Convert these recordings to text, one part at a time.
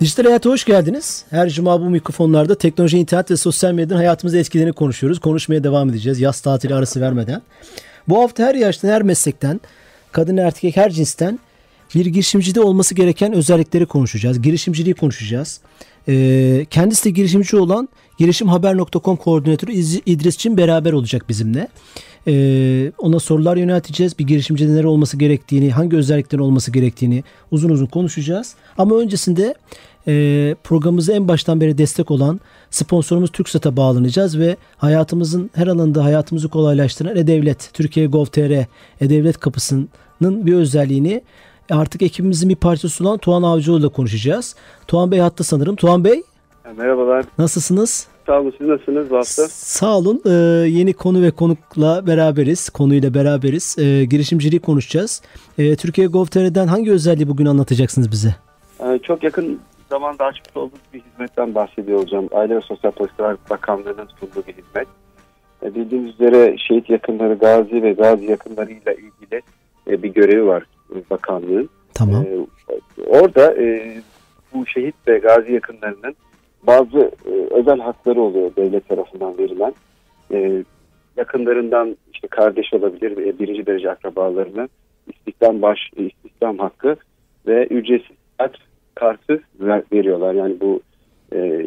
Dijital Hayat'a hoş geldiniz. Her cuma bu mikrofonlarda teknoloji, internet ve sosyal medyanın hayatımızda etkilerini konuşuyoruz. Konuşmaya devam edeceğiz yaz tatili arası vermeden. Bu hafta her yaştan, her meslekten, kadın erkek her cinsten bir girişimcide olması gereken özellikleri konuşacağız. Girişimciliği konuşacağız. Ee, kendisi de girişimci olan girişimhaber.com koordinatörü İdris için beraber olacak bizimle. Ee, ona sorular yönelteceğiz. Bir girişimcide neler olması gerektiğini, hangi özelliklerin olması gerektiğini uzun uzun konuşacağız. Ama öncesinde e, programımıza en baştan beri destek olan sponsorumuz TürkSat'a bağlanacağız ve hayatımızın her alanında hayatımızı kolaylaştıran E-Devlet, Türkiye Gov.tr, E-Devlet kapısının bir özelliğini artık ekibimizin bir parçası olan Tuğan Avcıoğlu ile konuşacağız. Tuğan Bey hatta sanırım. Tuğan Bey. Merhabalar. Nasılsınız? Sağ olun. Siz nasılsınız bu hafta? Sağ olun. Ee, yeni konu ve konukla beraberiz. Konuyla beraberiz. Ee, girişimciliği konuşacağız. Ee, Türkiye Gov.tr'den hangi özelliği bugün anlatacaksınız bize? Çok yakın zamanda açmış olduğumuz bir hizmetten bahsediyor olacağım. Aile ve Sosyal Politikalar Bakanlığı'nın sunduğu bir hizmet. Ee, bildiğiniz üzere şehit yakınları Gazi ve Gazi yakınlarıyla ilgili e, bir görevi var bakanlığın. Tamam. Ee, orada e, bu şehit ve Gazi yakınlarının bazı e, özel hakları oluyor devlet tarafından verilen. E, yakınlarından işte kardeş olabilir ve birinci derece akrabalarına istihdam baş istihdam hakkı ve ücretsiz kartı veriyorlar. Yani bu e,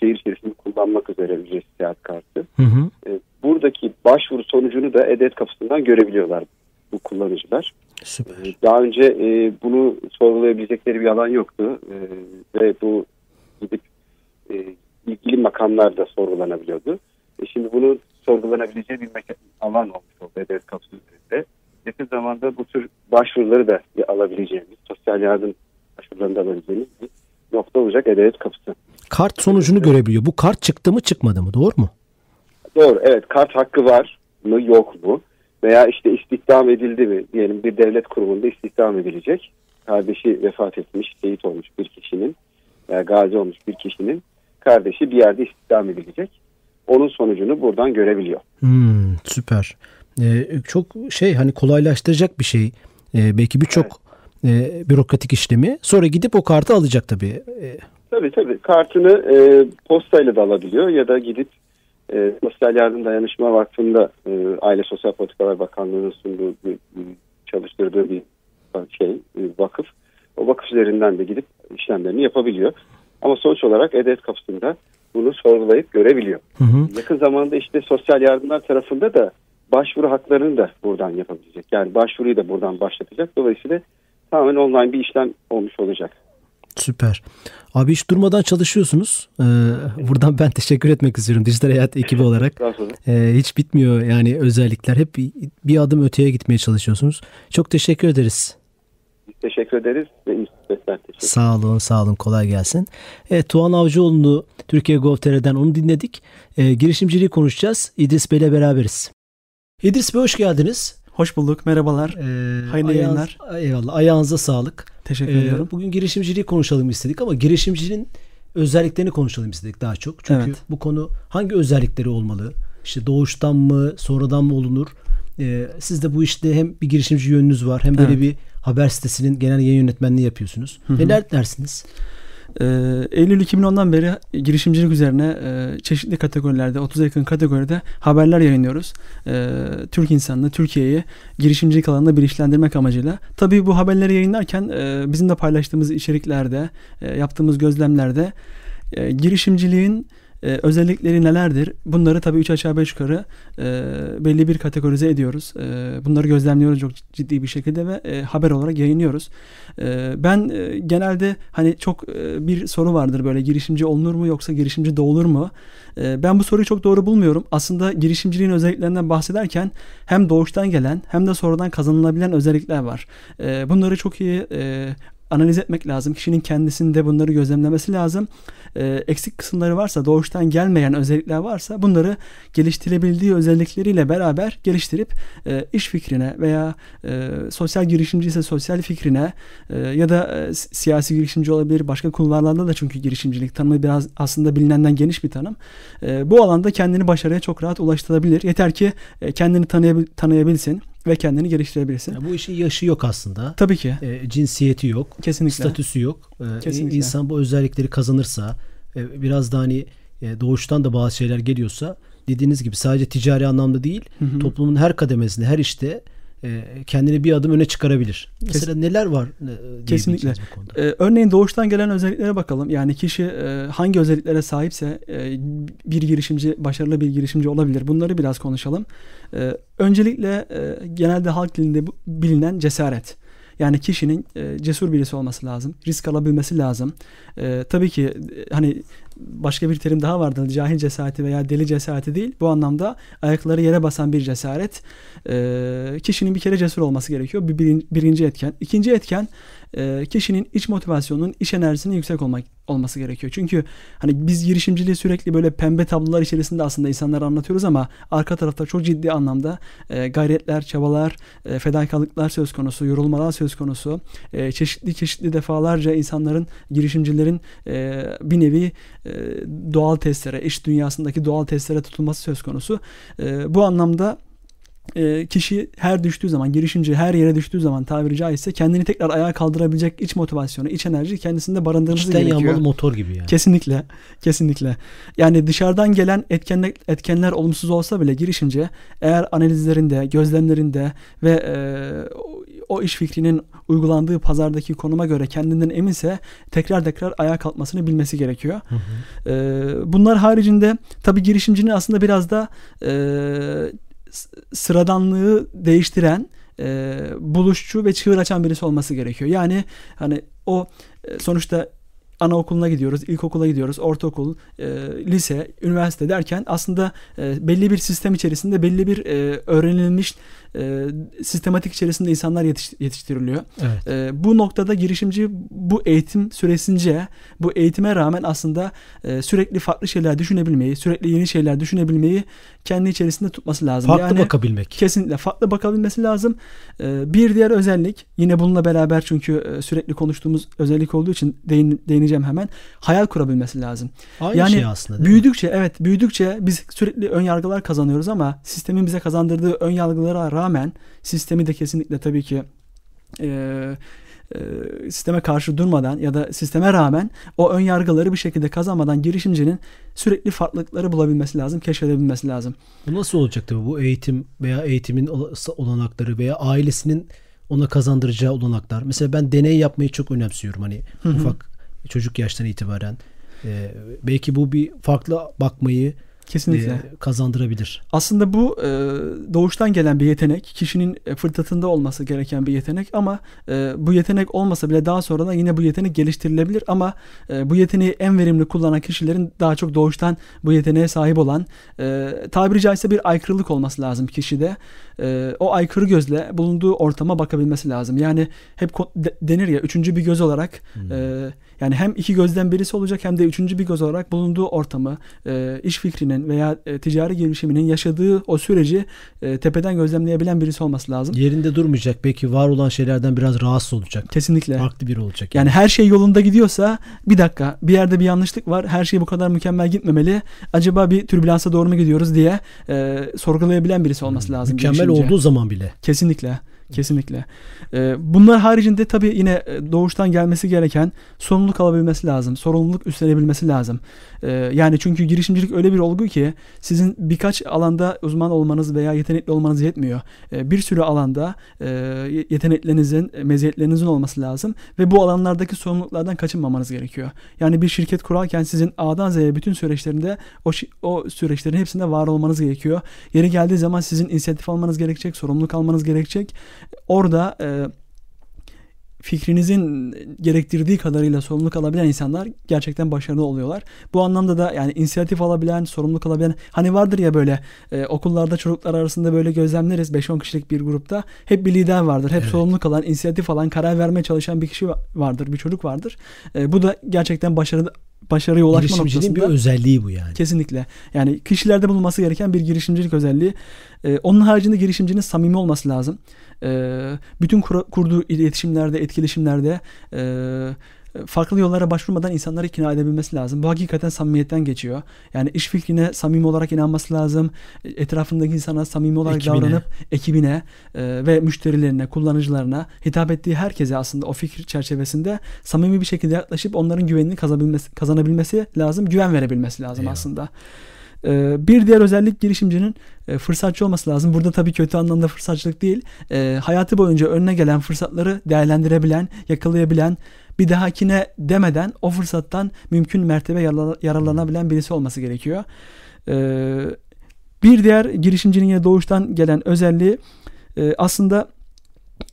şehir içerisinde kullanmak üzere ücretsiz seyahat kartı. Hı hı. E, buradaki başvuru sonucunu da edet kapısından görebiliyorlar bu kullanıcılar. Süper. E, daha önce e, bunu sorgulayabilecekleri bir alan yoktu. E, ve bu gidip e, ilgili makamlar da sorgulanabiliyordu. E, şimdi bunu sorgulanabileceği bir alan olmuş oldu edet kapısı üzerinde. Yakın zamanda bu tür başvuruları da alabileceğimiz, sosyal yardım başvurularında alabileceğimiz bir nokta olacak E-Devlet kapısı. Kart sonucunu evet. görebiliyor. Bu kart çıktı mı çıkmadı mı? Doğru mu? Doğru. Evet. Kart hakkı var mı yok mu? Veya işte istihdam edildi mi? Diyelim bir devlet kurumunda istihdam edilecek. Kardeşi vefat etmiş, şehit olmuş bir kişinin veya gazi olmuş bir kişinin kardeşi bir yerde istihdam edilecek. Onun sonucunu buradan görebiliyor. Hmm, süper. Ee, çok şey hani kolaylaştıracak bir şey. Ee, belki birçok evet e, bürokratik işlemi. Sonra gidip o kartı alacak tabii. E, tabii tabii. Kartını e, postayla da alabiliyor ya da gidip e, Sosyal Yardım Dayanışma Vakfı'nda e, Aile Sosyal Politikalar Bakanlığı'nın sunduğu bir, çalıştırdığı bir şey, bir vakıf. O vakıf üzerinden de gidip işlemlerini yapabiliyor. Ama sonuç olarak E-Devlet kapısında bunu sorgulayıp görebiliyor. Hı hı. Yakın zamanda işte sosyal yardımlar tarafında da başvuru haklarını da buradan yapabilecek. Yani başvuruyu da buradan başlatacak. Dolayısıyla tamamen online bir işlem olmuş olacak. Süper. Abi hiç durmadan çalışıyorsunuz. Ee, buradan ben teşekkür etmek istiyorum dijital hayat ekibi olarak. ee, hiç bitmiyor yani özellikler. Hep bir, adım öteye gitmeye çalışıyorsunuz. Çok teşekkür ederiz. teşekkür ederiz ve teşekkür Sağ olun, sağ olun. Kolay gelsin. Evet, Tuğan Avcıoğlu'nu Türkiye Gov.tr'den onu dinledik. Ee, girişimciliği konuşacağız. İdris Bey'le beraberiz. İdris Bey hoş geldiniz. Hoş bulduk. Merhabalar. Ee, Hayırlı ayağınız, yayınlar. Eyvallah. Ayağınıza sağlık. Teşekkür ee, ediyorum. Bugün girişimciliği konuşalım istedik ama girişimcinin özelliklerini konuşalım istedik daha çok. Çünkü evet. bu konu hangi özellikleri olmalı? İşte doğuştan mı, sonradan mı olunur? Ee, siz de bu işte hem bir girişimci yönünüz var hem böyle evet. bir haber sitesinin genel yayın yönetmenliği yapıyorsunuz. Hı-hı. Neler dersiniz? Ee, Eylül 2010'dan beri girişimcilik üzerine e, çeşitli kategorilerde, 30'a yakın kategoride haberler yayınlıyoruz. E, Türk insanını, Türkiye'yi girişimcilik alanında bilinçlendirmek amacıyla. Tabii bu haberleri yayınlarken e, bizim de paylaştığımız içeriklerde, e, yaptığımız gözlemlerde e, girişimciliğin e, özellikleri nelerdir? Bunları tabii 3 aşağı 5 yukarı e, belli bir kategorize ediyoruz. E, bunları gözlemliyoruz çok ciddi bir şekilde ve e, haber olarak yayınlıyoruz. E, ben e, genelde hani çok e, bir soru vardır böyle girişimci olunur mu yoksa girişimci doğulur mu? E, ben bu soruyu çok doğru bulmuyorum. Aslında girişimciliğin özelliklerinden bahsederken hem doğuştan gelen hem de sonradan kazanılabilen özellikler var. E, bunları çok iyi e, analiz etmek lazım. Kişinin kendisinde bunları gözlemlemesi lazım. E, eksik kısımları varsa, doğuştan gelmeyen özellikler varsa bunları geliştirebildiği özellikleriyle beraber geliştirip e, iş fikrine veya e, sosyal girişimci ise sosyal fikrine e, ya da e, siyasi girişimci olabilir. Başka kulvarlarda da çünkü girişimcilik tanımı biraz aslında bilinenden geniş bir tanım. E, bu alanda kendini başarıya çok rahat ulaştırabilir. Yeter ki e, kendini tanıyabil, tanıyabilsin ve kendini geliştirebilirsin. Ya bu işin yaşı yok aslında. Tabii ki. E, cinsiyeti yok. Kesinlikle. Statüsü yok. E, Kesinlikle. İnsan bu özellikleri kazanırsa e, biraz da hani e, doğuştan da bazı şeyler geliyorsa dediğiniz gibi sadece ticari anlamda değil Hı hı. toplumun her kademesinde her işte kendini bir adım öne çıkarabilir. Mesela Kes- neler var e, Kesinlikle. Ee, örneğin doğuştan gelen özelliklere bakalım. Yani kişi e, hangi özelliklere sahipse e, bir girişimci, başarılı bir girişimci olabilir. Bunları biraz konuşalım. E, öncelikle e, genelde halk dilinde bilinen cesaret. Yani kişinin e, cesur birisi olması lazım. Risk alabilmesi lazım. E, tabii ki e, hani başka bir terim daha vardır. Cahil cesareti veya deli cesareti değil. Bu anlamda ayakları yere basan bir cesaret. E, kişinin bir kere cesur olması gerekiyor. Bir, birin- birinci etken. İkinci etken e, kişinin iç motivasyonunun, iş enerjisinin yüksek olmak olması gerekiyor. Çünkü hani biz girişimciliği sürekli böyle pembe tablolar içerisinde aslında insanlara anlatıyoruz ama arka tarafta çok ciddi anlamda e, gayretler, çabalar, e, fedakarlıklar söz konusu, yorulmalar söz konusu. E, çeşitli çeşitli defalarca insanların, girişimcilerin e, bir nevi e, doğal testlere, iş dünyasındaki doğal testlere tutulması söz konusu. E, bu anlamda e, kişi her düştüğü zaman, girişimci her yere düştüğü zaman tabiri caizse kendini tekrar ayağa kaldırabilecek iç motivasyonu, iç enerji kendisinde barındırması İçten gerekiyor. yanmalı motor gibi yani. Kesinlikle. Kesinlikle. Yani dışarıdan gelen etkenler, etkenler olumsuz olsa bile girişimci eğer analizlerinde, gözlemlerinde ve e, o- iş fikrinin uygulandığı pazardaki konuma göre kendinden eminse tekrar tekrar ayağa kalkmasını bilmesi gerekiyor. Hı hı. Ee, bunlar haricinde tabii girişimcinin aslında biraz da e, sıradanlığı değiştiren e, buluşçu ve çığır açan birisi olması gerekiyor. Yani hani o e, sonuçta anaokuluna gidiyoruz, ilkokula gidiyoruz, ortaokul, e, lise, üniversite derken aslında e, belli bir sistem içerisinde belli bir e, öğrenilmiş e, sistematik içerisinde insanlar yetiş- yetiştiriliyor. Evet. E, bu noktada girişimci bu eğitim süresince bu eğitime rağmen aslında e, sürekli farklı şeyler düşünebilmeyi, sürekli yeni şeyler düşünebilmeyi kendi içerisinde tutması lazım. Farklı yani bakabilmek. kesinlikle farklı bakabilmesi lazım. E, bir diğer özellik yine bununla beraber çünkü e, sürekli konuştuğumuz özellik olduğu için değin, değineceğim hemen. Hayal kurabilmesi lazım. Aynı Yani şey aslında değil mi? Büyüdükçe evet büyüdükçe biz sürekli ön yargılar kazanıyoruz ama sistemin bize kazandırdığı ön yargılara rağmen sistemi de kesinlikle tabii ki e, e, sisteme karşı durmadan ya da sisteme rağmen o ön yargıları bir şekilde kazanmadan girişimcinin sürekli farklılıkları bulabilmesi lazım, keşfedebilmesi lazım. Bu nasıl olacak tabii bu eğitim veya eğitimin ola- olanakları veya ailesinin ona kazandıracağı olanaklar. Mesela ben deney yapmayı çok önemsiyorum. Hani Hı hı. ufak çocuk yaştan itibaren. Ee, belki bu bir farklı bakmayı Kesinlikle. kazandırabilir. Aslında bu e, doğuştan gelen bir yetenek, kişinin e, fırtatında olması gereken bir yetenek ama e, bu yetenek olmasa bile daha sonradan yine bu yetenek geliştirilebilir ama e, bu yeteneği en verimli kullanan kişilerin daha çok doğuştan bu yeteneğe sahip olan e, tabiri caizse bir aykırılık olması lazım kişide. E, o aykırı gözle bulunduğu ortama bakabilmesi lazım. Yani hep denir ya üçüncü bir göz olarak e, yani hem iki gözden birisi olacak hem de üçüncü bir göz olarak bulunduğu ortamı, e, iş fikrinin veya e, ticari girişiminin yaşadığı o süreci e, tepeden gözlemleyebilen birisi olması lazım. Yerinde durmayacak. Belki var olan şeylerden biraz rahatsız olacak. Kesinlikle. Farklı biri olacak. Yani her şey yolunda gidiyorsa bir dakika bir yerde bir yanlışlık var. Her şey bu kadar mükemmel gitmemeli. Acaba bir türbülansa doğru mu gidiyoruz diye e, sorgulayabilen birisi olması lazım. Mükemmel girişimci. olduğu zaman bile. Kesinlikle. Kesinlikle. Ee, bunlar haricinde tabii yine e, doğuştan gelmesi gereken sorumluluk alabilmesi lazım. Sorumluluk üstlenebilmesi lazım. Ee, yani çünkü girişimcilik öyle bir olgu ki sizin birkaç alanda uzman olmanız veya yetenekli olmanız yetmiyor. Ee, bir sürü alanda e, yeteneklerinizin, e, meziyetlerinizin olması lazım ve bu alanlardaki sorumluluklardan kaçınmamanız gerekiyor. Yani bir şirket kurarken sizin A'dan Z'ye bütün süreçlerinde o, o süreçlerin hepsinde var olmanız gerekiyor. Yeri geldiği zaman sizin inisiyatif almanız gerekecek, sorumluluk almanız gerekecek. Orada e, fikrinizin gerektirdiği kadarıyla sorumluluk alabilen insanlar gerçekten başarılı oluyorlar. Bu anlamda da yani inisiyatif alabilen, sorumluluk alabilen hani vardır ya böyle e, okullarda çocuklar arasında böyle gözlemleriz 5-10 kişilik bir grupta hep bir lider vardır. Hep evet. sorumluluk alan, inisiyatif alan, karar vermeye çalışan bir kişi vardır, bir çocuk vardır. E, bu da gerçekten başarılı başarıya ulaşma noktasında. bir özelliği bu yani. Kesinlikle. Yani kişilerde bulunması gereken bir girişimcilik özelliği. Ee, onun haricinde girişimcinin samimi olması lazım. Ee, bütün kur, kurduğu iletişimlerde, etkileşimlerde e, farklı yollara başvurmadan insanları ikna edebilmesi lazım. Bu hakikaten samimiyetten geçiyor. Yani iş fikrine samimi olarak inanması lazım. Etrafındaki insana samimi olarak ekibine. davranıp ekibine e, ve müşterilerine, kullanıcılarına hitap ettiği herkese aslında o fikir çerçevesinde samimi bir şekilde yaklaşıp onların güvenini kazanabilmesi, kazanabilmesi lazım. Güven verebilmesi lazım Eyvallah. aslında. E, bir diğer özellik girişimcinin e, fırsatçı olması lazım. Burada tabii kötü anlamda fırsatçılık değil. E, hayatı boyunca önüne gelen fırsatları değerlendirebilen, yakalayabilen, bir dahakine demeden o fırsattan mümkün mertebe yararlanabilen birisi olması gerekiyor. Ee, bir diğer girişimcinin yine doğuştan gelen özelliği e, aslında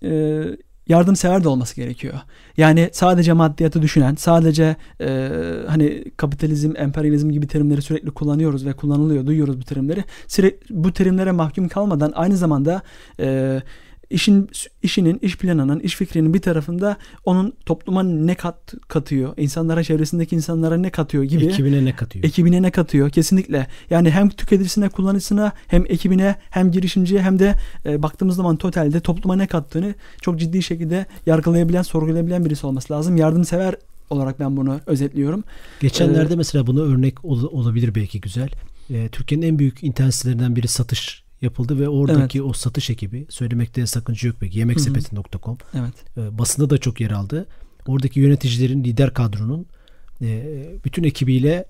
e, yardımsever de olması gerekiyor. Yani sadece maddiyatı düşünen, sadece e, hani kapitalizm, emperyalizm gibi terimleri sürekli kullanıyoruz ve kullanılıyor, duyuyoruz bu terimleri. Sürekli bu terimlere mahkum kalmadan aynı zamanda e, işin işinin, iş planının, iş fikrinin bir tarafında onun topluma ne kat katıyor, insanlara, çevresindeki insanlara ne katıyor gibi. Ekibine ne katıyor? Ekibine ne katıyor kesinlikle. Yani hem tüketicisine, kullanıcısına, hem ekibine, hem girişimciye hem de e, baktığımız zaman totalde topluma ne kattığını çok ciddi şekilde yargılayabilen, sorgulayabilen birisi olması lazım. Yardımsever olarak ben bunu özetliyorum. Geçenlerde ee, mesela buna örnek ol, olabilir belki güzel. E, Türkiye'nin en büyük internet sitelerinden biri satış yapıldı ve oradaki evet. o satış ekibi söylemekte sakınca yok peki yemeksepeti.com evet. e, basında da çok yer aldı. Oradaki yöneticilerin lider kadronun e, bütün ekibiyle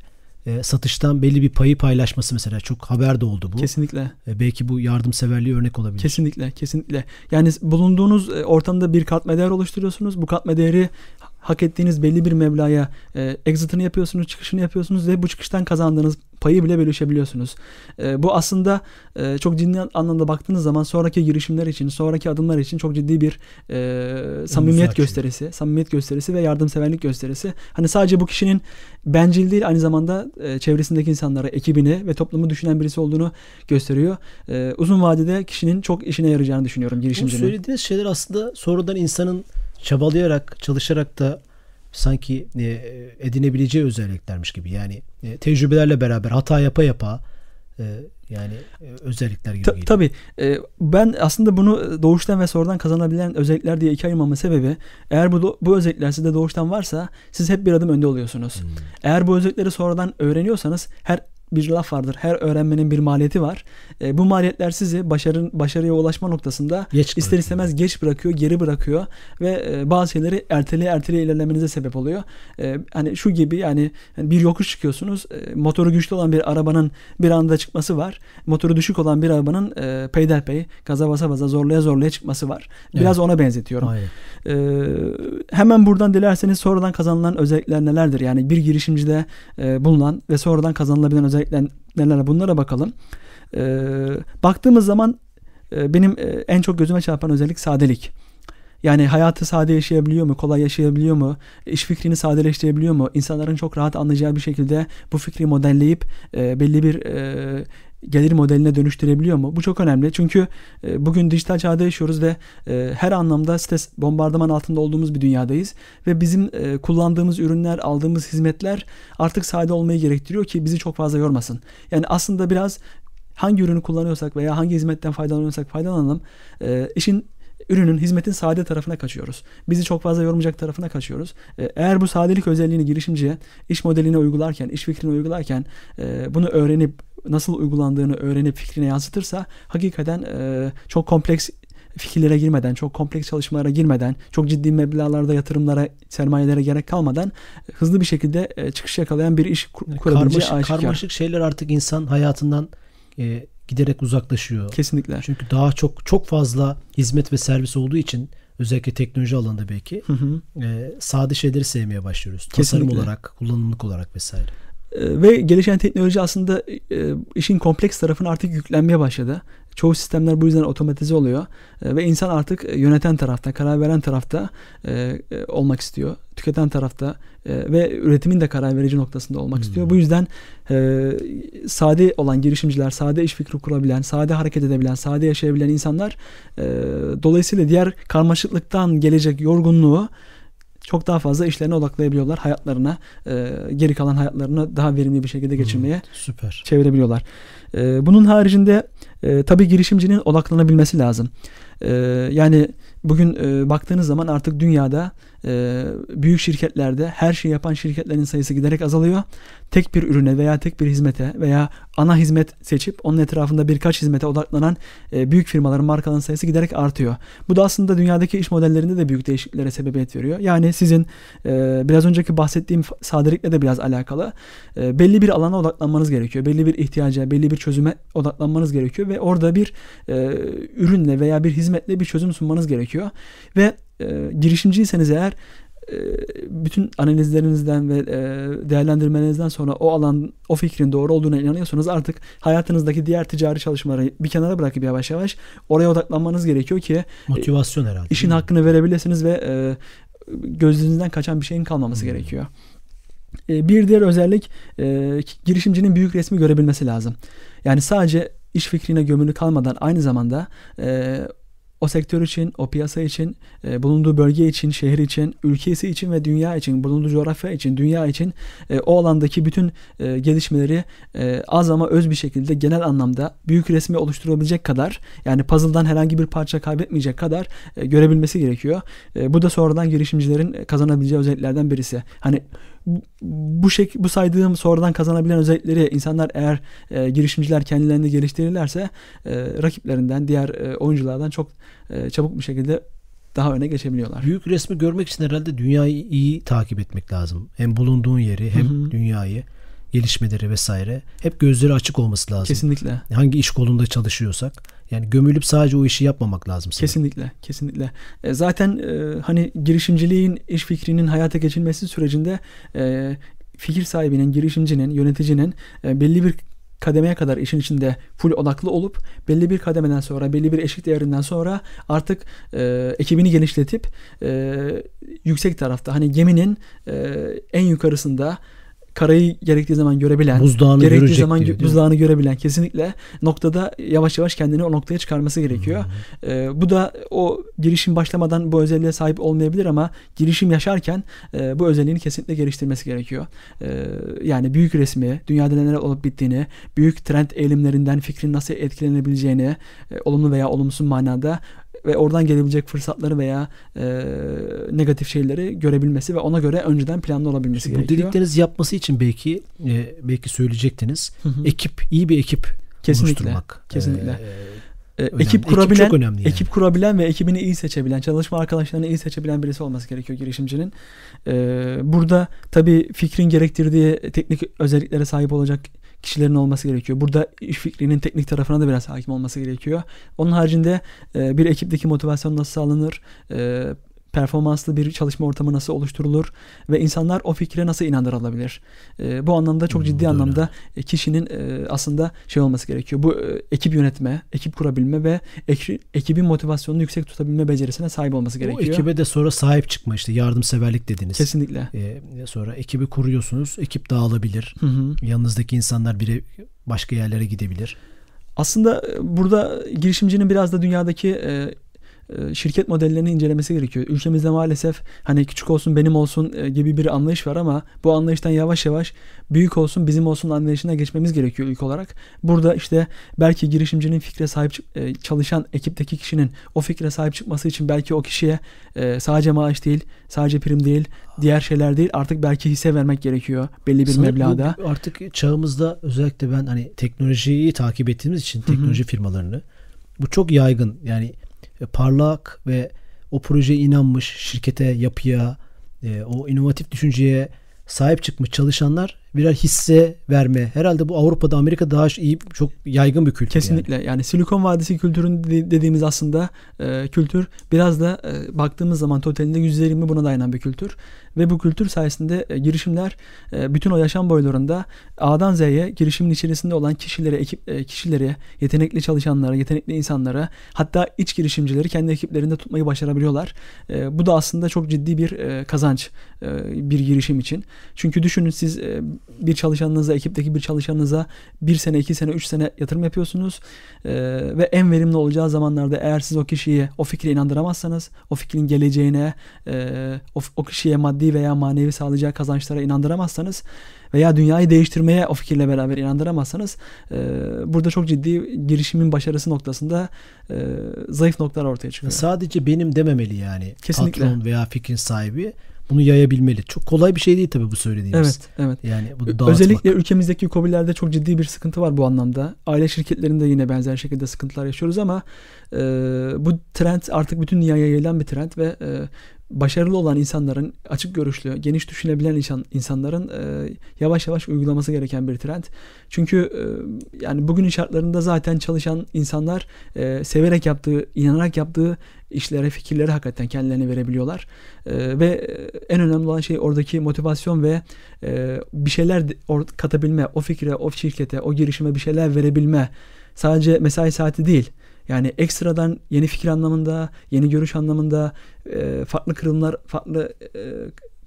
e, satıştan belli bir payı paylaşması mesela çok haber de oldu bu. Kesinlikle. E, belki bu yardımseverliği örnek olabilir. Kesinlikle, kesinlikle. Yani bulunduğunuz e, ortamda bir katma değer oluşturuyorsunuz. Bu katma değeri hak ettiğiniz belli bir meblağa e, exit'ini yapıyorsunuz, çıkışını yapıyorsunuz ve bu çıkıştan kazandığınız payı bile bölüşebiliyorsunuz. E, bu aslında e, çok ciddi anlamda baktığınız zaman sonraki girişimler için, sonraki adımlar için çok ciddi bir e, samimiyet gösterisi, samimiyet gösterisi ve yardımseverlik gösterisi. Hani sadece bu kişinin bencil değil aynı zamanda e, çevresindeki insanlara, ekibini ve toplumu düşünen birisi olduğunu gösteriyor. E, uzun vadede kişinin çok işine yarayacağını düşünüyorum girişimcinin. Bu söylediğiniz şeyler aslında sonradan insanın çabalayarak, çalışarak da sanki e, edinebileceği özelliklermiş gibi. Yani e, tecrübelerle beraber hata yapa yapa e, yani özellikler gibi Ta, Tabii. ben aslında bunu doğuştan ve sonradan kazanabilen özellikler diye iki ayırmamın sebebi eğer bu bu özellikler sizde doğuştan varsa siz hep bir adım önde oluyorsunuz. Hmm. Eğer bu özellikleri sonradan öğreniyorsanız her bir laf vardır. Her öğrenmenin bir maliyeti var. E, bu maliyetler sizi başarın başarıya ulaşma noktasında geç ister istemez geç bırakıyor, geri bırakıyor ve e, bazı şeyleri erteleye erteleye ilerlemenize sebep oluyor. E, hani şu gibi yani bir yokuş çıkıyorsunuz. E, motoru güçlü olan bir arabanın bir anda çıkması var. Motoru düşük olan bir arabanın e, peyderpey gaza basa basa zorlaya zorlaya çıkması var. Biraz evet. ona benzetiyorum. E, hemen buradan dilerseniz sonradan kazanılan özellikler nelerdir? Yani bir girişimcide e, bulunan ve sonradan kazanılabilen özellikler özellikle neler bunlara bakalım. E, baktığımız zaman e, benim e, en çok gözüme çarpan özellik sadelik. Yani hayatı sade yaşayabiliyor mu? Kolay yaşayabiliyor mu? İş fikrini sadeleştirebiliyor mu? İnsanların çok rahat anlayacağı bir şekilde bu fikri modelleyip e, belli bir e, gelir modeline dönüştürebiliyor mu? Bu çok önemli. Çünkü e, bugün dijital çağda yaşıyoruz ve e, her anlamda stres bombardıman altında olduğumuz bir dünyadayız ve bizim e, kullandığımız ürünler, aldığımız hizmetler artık sade olmayı gerektiriyor ki bizi çok fazla yormasın. Yani aslında biraz hangi ürünü kullanıyorsak veya hangi hizmetten faydalanıyorsak faydalanalım. İşin ürünün, hizmetin sade tarafına kaçıyoruz. Bizi çok fazla yormayacak tarafına kaçıyoruz. E, eğer bu sadelik özelliğini girişimciye iş modeline uygularken, iş fikrini uygularken e, bunu öğrenip nasıl uygulandığını öğrenip fikrine yansıtırsa hakikaten e, çok kompleks fikirlere girmeden, çok kompleks çalışmalara girmeden, çok ciddi meblağlarda yatırımlara, sermayelere gerek kalmadan hızlı bir şekilde çıkış yakalayan bir iş kur, kurabileceği karmaşık, karmaşık şeyler artık insan hayatından e, giderek uzaklaşıyor. Kesinlikle. Çünkü daha çok çok fazla hizmet ve servis olduğu için özellikle teknoloji alanında belki hı hı. E, sade şeyleri sevmeye başlıyoruz. Kesinlikle. Tasarım olarak, kullanımlık olarak vesaire. E, ve gelişen teknoloji aslında e, işin kompleks tarafına artık yüklenmeye başladı. Çoğu sistemler bu yüzden otomatize oluyor e, ve insan artık yöneten tarafta, karar veren tarafta e, e, olmak istiyor. Tüketen tarafta e, ve üretimin de karar verici noktasında olmak hmm. istiyor. Bu yüzden e, sade olan girişimciler, sade iş fikri kurabilen, sade hareket edebilen, sade yaşayabilen insanlar e, dolayısıyla diğer karmaşıklıktan gelecek yorgunluğu çok daha fazla işlerine odaklayabiliyorlar. Hayatlarına, e, geri kalan hayatlarını daha verimli bir şekilde geçirmeye hmm, süper. çevirebiliyorlar. E, bunun haricinde e, tabii girişimcinin odaklanabilmesi lazım. E, yani bugün e, baktığınız zaman artık dünyada e, büyük şirketlerde her şeyi yapan şirketlerin sayısı giderek azalıyor. Tek bir ürüne veya tek bir hizmete veya ana hizmet seçip onun etrafında birkaç hizmete odaklanan e, büyük firmaların markaların sayısı giderek artıyor. Bu da aslında dünyadaki iş modellerinde de büyük değişikliklere sebebiyet veriyor. Yani sizin e, biraz önceki bahsettiğim sadelikle de biraz alakalı. E, belli bir alana odaklanmanız gerekiyor. Belli bir ihtiyaca, belli bir çözüme odaklanmanız gerekiyor ve orada bir ürünle veya bir hizmetle bir çözüm sunmanız gerekiyor. Ve e, girişimciyseniz eğer e, bütün analizlerinizden ve e, değerlendirmelerinizden sonra o alan, o fikrin doğru olduğuna inanıyorsanız artık hayatınızdaki diğer ticari çalışmaları bir kenara bırakıp yavaş yavaş oraya odaklanmanız gerekiyor ki motivasyon herhalde. işin hakkını verebilirsiniz ve e, gözünüzden kaçan bir şeyin kalmaması hmm. gerekiyor. E, bir diğer özellik e, girişimcinin büyük resmi görebilmesi lazım. Yani sadece iş fikrine gömülü kalmadan aynı zamanda e, o sektör için, o piyasa için, e, bulunduğu bölge için, şehir için, ülkesi için ve dünya için, bulunduğu coğrafya için, dünya için e, o alandaki bütün e, gelişmeleri e, az ama öz bir şekilde genel anlamda büyük resmi oluşturabilecek kadar yani puzzle'dan herhangi bir parça kaybetmeyecek kadar e, görebilmesi gerekiyor. E, bu da sonradan girişimcilerin kazanabileceği özelliklerden birisi. Hani bu şek bu saydığım sonradan kazanabilen özellikleri insanlar eğer e, girişimciler kendilerini geliştirirlerse e, rakiplerinden diğer e, oyunculardan çok e, çabuk bir şekilde daha öne geçebiliyorlar. Büyük resmi görmek için herhalde dünyayı iyi takip etmek lazım. Hem bulunduğun yeri hem Hı-hı. dünyayı gelişmeleri vesaire hep gözleri açık olması lazım. Kesinlikle. Hangi iş kolunda çalışıyorsak yani gömülüp sadece o işi yapmamak lazım. Sanırım. Kesinlikle, kesinlikle. E, zaten e, hani girişimciliğin, iş fikrinin hayata geçilmesi sürecinde e, fikir sahibinin, girişimcinin, yöneticinin e, belli bir kademeye kadar işin içinde full odaklı olup belli bir kademeden sonra belli bir eşik değerinden sonra artık e, ekibini genişletip e, yüksek tarafta hani geminin e, en yukarısında karayı gerektiği zaman görebilen, buzdağını gerektiği zaman diyor, buzdağını görebilen kesinlikle noktada yavaş yavaş kendini o noktaya çıkarması gerekiyor. Hmm. Ee, bu da o girişim başlamadan bu özelliğe sahip olmayabilir ama girişim yaşarken e, bu özelliğini kesinlikle geliştirmesi gerekiyor. E, yani büyük resmi, dünyada neler olup bittiğini, büyük trend eğilimlerinden fikrin nasıl etkilenebileceğini, e, olumlu veya olumsuz manada ve oradan gelebilecek fırsatları veya e, negatif şeyleri görebilmesi ve ona göre önceden planlı olabilmesi Şimdi gerekiyor. Bu dedikleriniz yapması için belki e, belki söyleyecektiniz. Hı hı. Ekip iyi bir ekip kesinlikle, oluşturmak. Kesinlikle. Ee, e, ekip kurabilen, ekip, çok önemli yani. ekip kurabilen ve ekibini iyi seçebilen, çalışma arkadaşlarını iyi seçebilen birisi olması gerekiyor girişimcinin. Ee, burada tabii fikrin gerektirdiği teknik özelliklere sahip olacak kişilerin olması gerekiyor. Burada iş fikrinin teknik tarafına da biraz hakim olması gerekiyor. Onun haricinde bir ekipteki motivasyon nasıl sağlanır, performanslı bir çalışma ortamı nasıl oluşturulur ve insanlar o fikre nasıl inandırılabilir? E, bu anlamda çok ciddi hmm, anlamda e, kişinin e, aslında şey olması gerekiyor. Bu e, ekip yönetme, ekip kurabilme ve ek, ekibin motivasyonunu yüksek tutabilme becerisine sahip olması gerekiyor. O ekibe de sonra sahip çıkma işte yardımseverlik dediniz. Kesinlikle. E, sonra ekibi kuruyorsunuz. Ekip dağılabilir. Hı hı. Yanınızdaki insanlar biri başka yerlere gidebilir. Aslında e, burada girişimcinin biraz da dünyadaki e, şirket modellerini incelemesi gerekiyor. Ülkemizde maalesef hani küçük olsun benim olsun e, gibi bir anlayış var ama bu anlayıştan yavaş yavaş büyük olsun bizim olsun anlayışına geçmemiz gerekiyor ilk olarak. Burada işte belki girişimcinin fikre sahip e, çalışan ekipteki kişinin o fikre sahip çıkması için belki o kişiye sadece maaş değil, sadece prim değil, diğer şeyler değil artık belki hisse vermek gerekiyor belli bir Sanırım meblağda. Artık çağımızda özellikle ben hani teknolojiyi takip ettiğimiz için teknoloji Hı-hı. firmalarını bu çok yaygın. Yani parlak ve o projeye inanmış şirkete, yapıya, e, o inovatif düşünceye sahip çıkmış çalışanlar birer hisse verme. Herhalde bu Avrupa'da Amerika'da daha iyi çok yaygın bir kültür. Kesinlikle. Yani, yani Silikon Vadisi kültürün dediğimiz aslında e, kültür biraz da e, baktığımız zaman totalinde %20 buna dayanan bir kültür. Ve bu kültür sayesinde e, girişimler e, bütün o yaşam boylarında A'dan Z'ye girişimin içerisinde olan kişilere, ekip e, kişilere, yetenekli çalışanlara, yetenekli insanlara hatta iç girişimcileri kendi ekiplerinde tutmayı başarabiliyorlar. Bu da aslında çok ciddi bir kazanç bir girişim için. Çünkü düşünün siz bir çalışanınıza, ekipteki bir çalışanınıza bir sene, iki sene, üç sene yatırım yapıyorsunuz ve en verimli olacağı zamanlarda eğer siz o kişiyi o fikre inandıramazsanız, o fikrin geleceğine, o kişiye maddi veya manevi sağlayacağı kazançlara inandıramazsanız veya dünyayı değiştirmeye o fikirle beraber inandıramazsanız burada çok ciddi girişimin başarısı noktasında zayıf noktalar ortaya çıkıyor. Sadece benim dememeli yani Kesinlikle. patron veya fikrin sahibi bunu yayabilmeli. Çok kolay bir şey değil tabii bu söylediğimiz. Evet, evet. Yani bu Özellikle ülkemizdeki COBİ'lerde çok ciddi bir sıkıntı var bu anlamda. Aile şirketlerinde yine benzer şekilde sıkıntılar yaşıyoruz ama e, bu trend artık bütün dünyaya yayılan bir trend ve e, başarılı olan insanların, açık görüşlü, geniş düşünebilen insan, insanların e, yavaş yavaş uygulaması gereken bir trend. Çünkü e, yani bugünün şartlarında zaten çalışan insanlar e, severek yaptığı, inanarak yaptığı işlere, fikirlere hakikaten kendilerini verebiliyorlar. Ve en önemli olan şey oradaki motivasyon ve bir şeyler katabilme, o fikre, o şirkete, o girişime bir şeyler verebilme. Sadece mesai saati değil yani ekstradan yeni fikir anlamında, yeni görüş anlamında e, farklı kırılımlar, farklı e,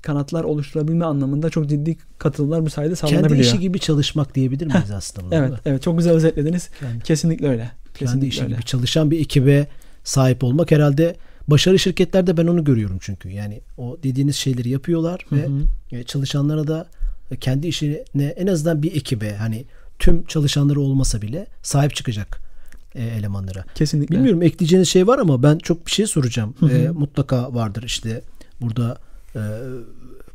kanatlar oluşturabilme anlamında çok ciddi katılımlar bu sayede sağlanabiliyor. Kendi işi gibi çalışmak diyebilir miyiz aslında? Evet, evet çok güzel özetlediniz. Kendi, Kesinlikle öyle. Kesinlikle kendi işi öyle. gibi çalışan bir ekibe sahip olmak herhalde başarılı şirketlerde ben onu görüyorum çünkü. Yani o dediğiniz şeyleri yapıyorlar ve hı hı. E, çalışanlara da kendi işine en azından bir ekibe hani tüm çalışanları olmasa bile sahip çıkacak e, elemanlara. Kesinlikle. Bilmiyorum ekleyeceğiniz şey var ama ben çok bir şey soracağım. E, mutlaka vardır işte burada e,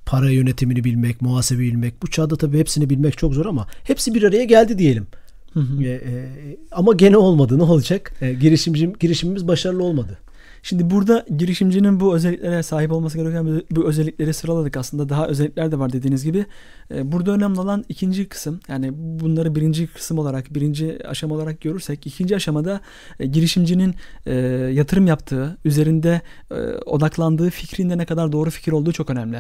para yönetimini bilmek, muhasebe bilmek. Bu çağda tabii hepsini bilmek çok zor ama hepsi bir araya geldi diyelim. Hı hı. E, e, ama gene olmadı. Ne olacak? E, girişimcim, girişimimiz başarılı olmadı. Şimdi burada girişimcinin bu özelliklere sahip olması gereken bu özellikleri sıraladık aslında. Daha özellikler de var dediğiniz gibi. Ee, burada önemli olan ikinci kısım. Yani bunları birinci kısım olarak, birinci aşama olarak görürsek ikinci aşamada e, girişimcinin e, yatırım yaptığı, üzerinde e, odaklandığı fikrinde ne kadar doğru fikir olduğu çok önemli.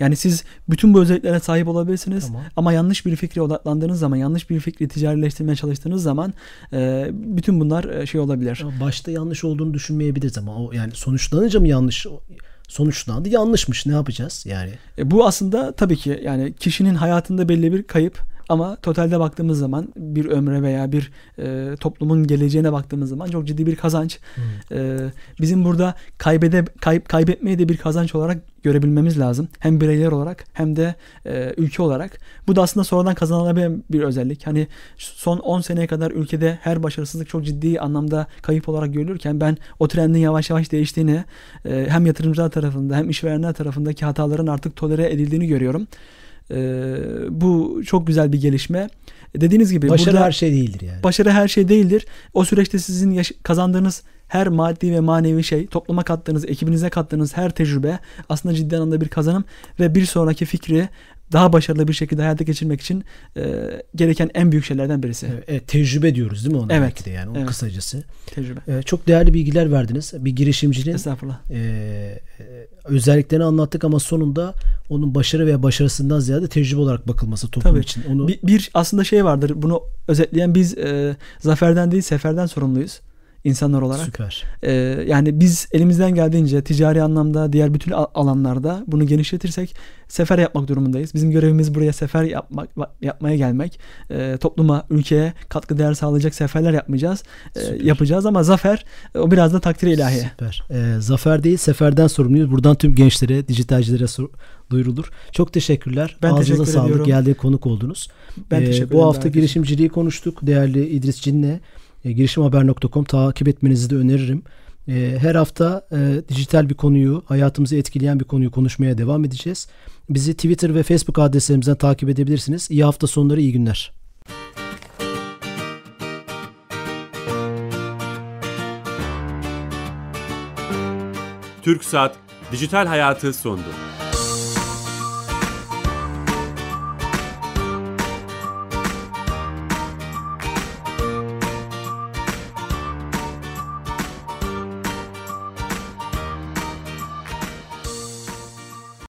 Yani siz bütün bu özelliklere sahip olabilirsiniz tamam. ama yanlış bir fikre odaklandığınız zaman, yanlış bir fikri ticarileştirmeye çalıştığınız zaman e, bütün bunlar e, şey olabilir. Başta yanlış olduğunu düşünmeyebiliriz ama o yani sonuçlanınca mı yanlış sonuçlandı yanlışmış ne yapacağız yani? E, bu aslında tabii ki yani kişinin hayatında belli bir kayıp ama totalde baktığımız zaman bir ömre veya bir e, toplumun geleceğine baktığımız zaman çok ciddi bir kazanç. Hmm. E, bizim burada kaybede kayıp kaybetmeyi de bir kazanç olarak görebilmemiz lazım. Hem bireyler olarak hem de e, ülke olarak. Bu da aslında sonradan kazanılabilen bir özellik. Hani son 10 seneye kadar ülkede her başarısızlık çok ciddi anlamda kayıp olarak görülürken ben o trendin yavaş yavaş değiştiğini e, hem yatırımcılar tarafında hem işverenler tarafındaki hataların artık tolere edildiğini görüyorum. E, bu çok güzel bir gelişme. Dediğiniz gibi başarı her şey değildir yani. Başarı her şey değildir. O süreçte sizin yaş- kazandığınız her maddi ve manevi şey, topluma kattığınız, ekibinize kattığınız her tecrübe aslında ciddi anlamda bir kazanım ve bir sonraki fikri daha başarılı bir şekilde hayata geçirmek için e, gereken en büyük şeylerden birisi. Evet, tecrübe diyoruz değil mi ona? Evet. De yani o evet. kısacası. Tecrübe. E, çok değerli bilgiler verdiniz. Bir girişimcinin Estağfurullah. E, özelliklerini anlattık ama sonunda onun başarı veya başarısından ziyade tecrübe olarak bakılması toplum Tabii. için. Onu bir, bir aslında şey vardır. Bunu özetleyen biz e, zaferden değil seferden sorumluyuz insanlar olarak. Süper. Ee, yani biz elimizden geldiğince ticari anlamda diğer bütün alanlarda bunu genişletirsek sefer yapmak durumundayız. Bizim görevimiz buraya sefer yapmak yapmaya gelmek. Ee, topluma, ülkeye katkı değer sağlayacak seferler yapmayacağız. Ee, yapacağız ama zafer o biraz da takdir ilahi. Süper. Ee, zafer değil seferden sorumluyuz. Buradan tüm gençlere, dijitalcilere sor- duyurulur. Çok teşekkürler. Ben Ağzınıza teşekkür sağlık. Ediyorum. Geldiği konuk oldunuz. Ben ee, teşekkür Bu hafta girişimciliği konuştuk. Değerli İdris Cin'le e, girişimhaber.com takip etmenizi de öneririm. E, her hafta e, dijital bir konuyu, hayatımızı etkileyen bir konuyu konuşmaya devam edeceğiz. Bizi Twitter ve Facebook adreslerimizden takip edebilirsiniz. İyi hafta sonları, iyi günler. Türk Saat Dijital Hayatı sondu.